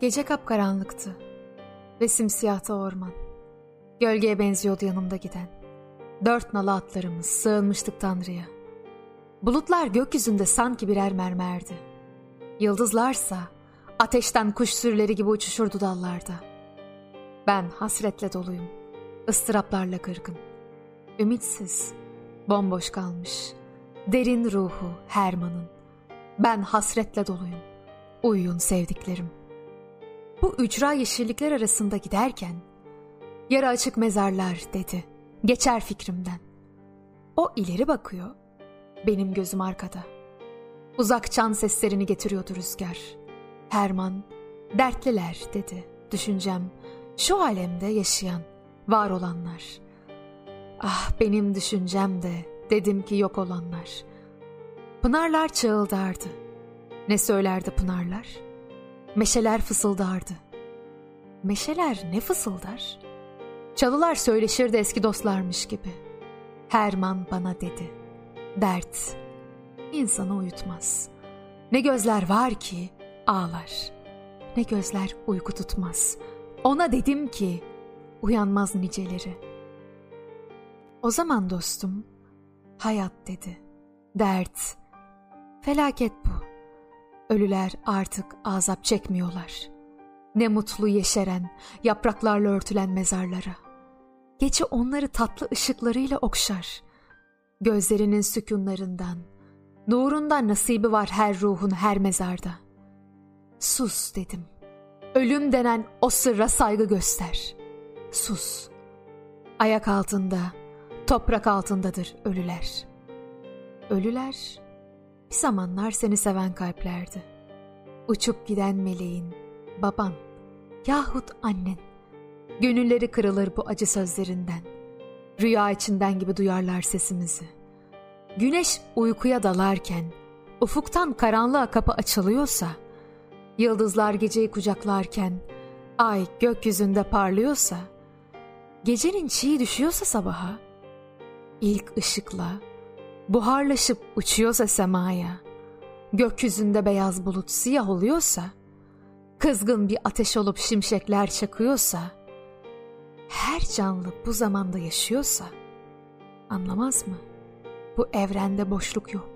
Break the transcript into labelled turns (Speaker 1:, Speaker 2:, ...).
Speaker 1: Gece kapkaranlıktı ve simsiyahtı orman. Gölgeye benziyordu yanımda giden. Dört nalı atlarımız sığınmıştık Tanrı'ya. Bulutlar gökyüzünde sanki birer mermerdi. Yıldızlarsa ateşten kuş sürüleri gibi uçuşurdu dallarda. Ben hasretle doluyum, ıstıraplarla kırgın. Ümitsiz, bomboş kalmış, derin ruhu Herman'ın. Ben hasretle doluyum, uyuyun sevdiklerim. Bu ücra yeşillikler arasında giderken, yarı açık mezarlar dedi, geçer fikrimden. O ileri bakıyor, benim gözüm arkada. Uzak çan seslerini getiriyordu rüzgar. Herman, dertliler dedi düşüncem. Şu alemde yaşayan, var olanlar. Ah benim düşüncem de dedim ki yok olanlar. Pınarlar çığıldardı. Ne söylerdi pınarlar? Meşeler fısıldardı. Meşeler ne fısıldar? Çalılar söyleşirdi eski dostlarmış gibi. Herman bana dedi.'' Dert insanı uyutmaz. Ne gözler var ki ağlar. Ne gözler uyku tutmaz. Ona dedim ki uyanmaz niceleri. O zaman dostum hayat dedi. Dert, felaket bu. Ölüler artık azap çekmiyorlar. Ne mutlu yeşeren, yapraklarla örtülen mezarlara. Gece onları tatlı ışıklarıyla okşar gözlerinin sükunlarından, nurundan nasibi var her ruhun her mezarda. Sus dedim. Ölüm denen o sırra saygı göster. Sus. Ayak altında, toprak altındadır ölüler. Ölüler bir zamanlar seni seven kalplerdi. Uçup giden meleğin, baban yahut annen. Gönülleri kırılır bu acı sözlerinden. Rüya içinden gibi duyarlar sesimizi. Güneş uykuya dalarken, ufuktan karanlığa kapı açılıyorsa, yıldızlar geceyi kucaklarken, ay gökyüzünde parlıyorsa, gecenin çiğ düşüyorsa sabaha, ilk ışıkla, buharlaşıp uçuyorsa semaya, gökyüzünde beyaz bulut siyah oluyorsa, kızgın bir ateş olup şimşekler çakıyorsa, her canlı bu zamanda yaşıyorsa anlamaz mı? Bu evrende boşluk yok.